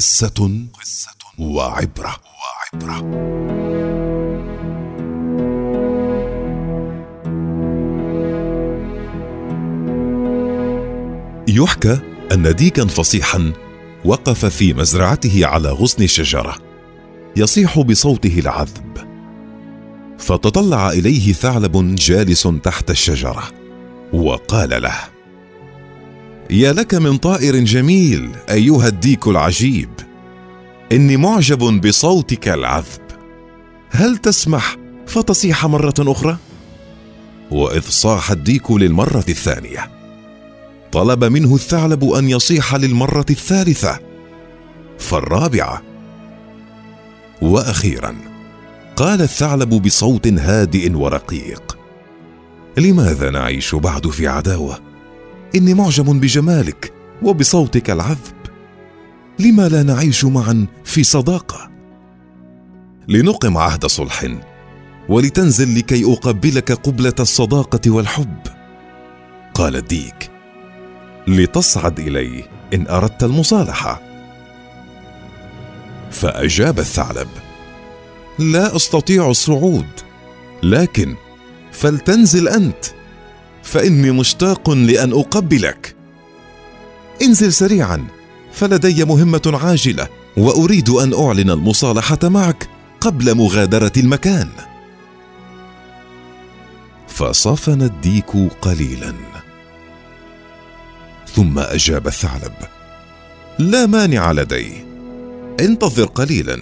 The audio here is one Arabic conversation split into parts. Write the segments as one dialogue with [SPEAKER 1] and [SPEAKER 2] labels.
[SPEAKER 1] قصة وعبرة. وعبرة يحكى أن ديكا فصيحا وقف في مزرعته على غصن شجرة. يصيح بصوته العذب. فتطلع إليه ثعلب جالس تحت الشجرة وقال له يا لك من طائر جميل أيها الديك العجيب. إني معجب بصوتك العذب. هل تسمح فتصيح مرة أخرى؟ وإذ صاح الديك للمرة الثانية. طلب منه الثعلب أن يصيح للمرة الثالثة. فالرابعة وأخيرا قال الثعلب بصوت هادئ ورقيق. لماذا نعيش بعد في عداوة؟ إني معجب بجمالك وبصوتك العذب. لما لا نعيش معا في صداقة؟ لنقم عهد صلح ولتنزل لكي أقبلك قبلة الصداقة والحب. قال الديك لتصعد الي إن أردت المصالحة. فأجاب الثعلب لا أستطيع الصعود لكن فلتنزل أنت. فإني مشتاق لأن أقبلك. انزل سريعا فلدي مهمة عاجلة وأريد أن أعلن المصالحة معك قبل مغادرة المكان. فصفن الديك قليلا. ثم أجاب الثعلب لا مانع لدي. انتظر قليلا.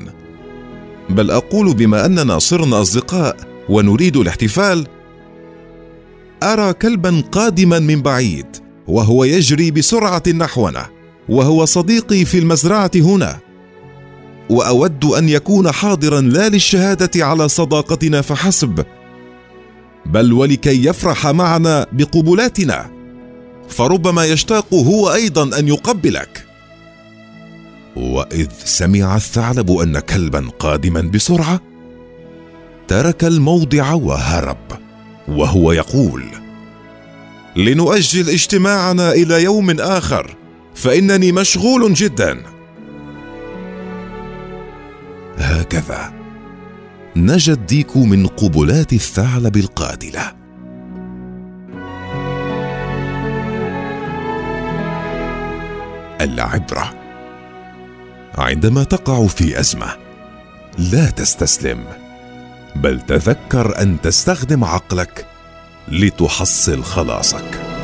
[SPEAKER 1] بل أقول بما أننا صرنا أصدقاء ونريد الاحتفال أرى كلبا قادما من بعيد وهو يجري بسرعة نحونا وهو صديقي في المزرعة هنا. وأود أن يكون حاضرا لا للشهادة على صداقتنا فحسب بل ولكي يفرح معنا بقبلاتنا فربما يشتاق هو أيضا أن يقبلك. وإذ سمع الثعلب أن كلبا قادما بسرعة ترك الموضع وهرب. وهو يقول لنؤجل اجتماعنا إلى يوم آخر فإنني مشغول جدا. هكذا نجا الديك من قبلات الثعلب القاتلة. العبرة. عندما تقع في أزمة لا تستسلم. بل تذكر أن تستخدم عقلك لتحصل خلاصك.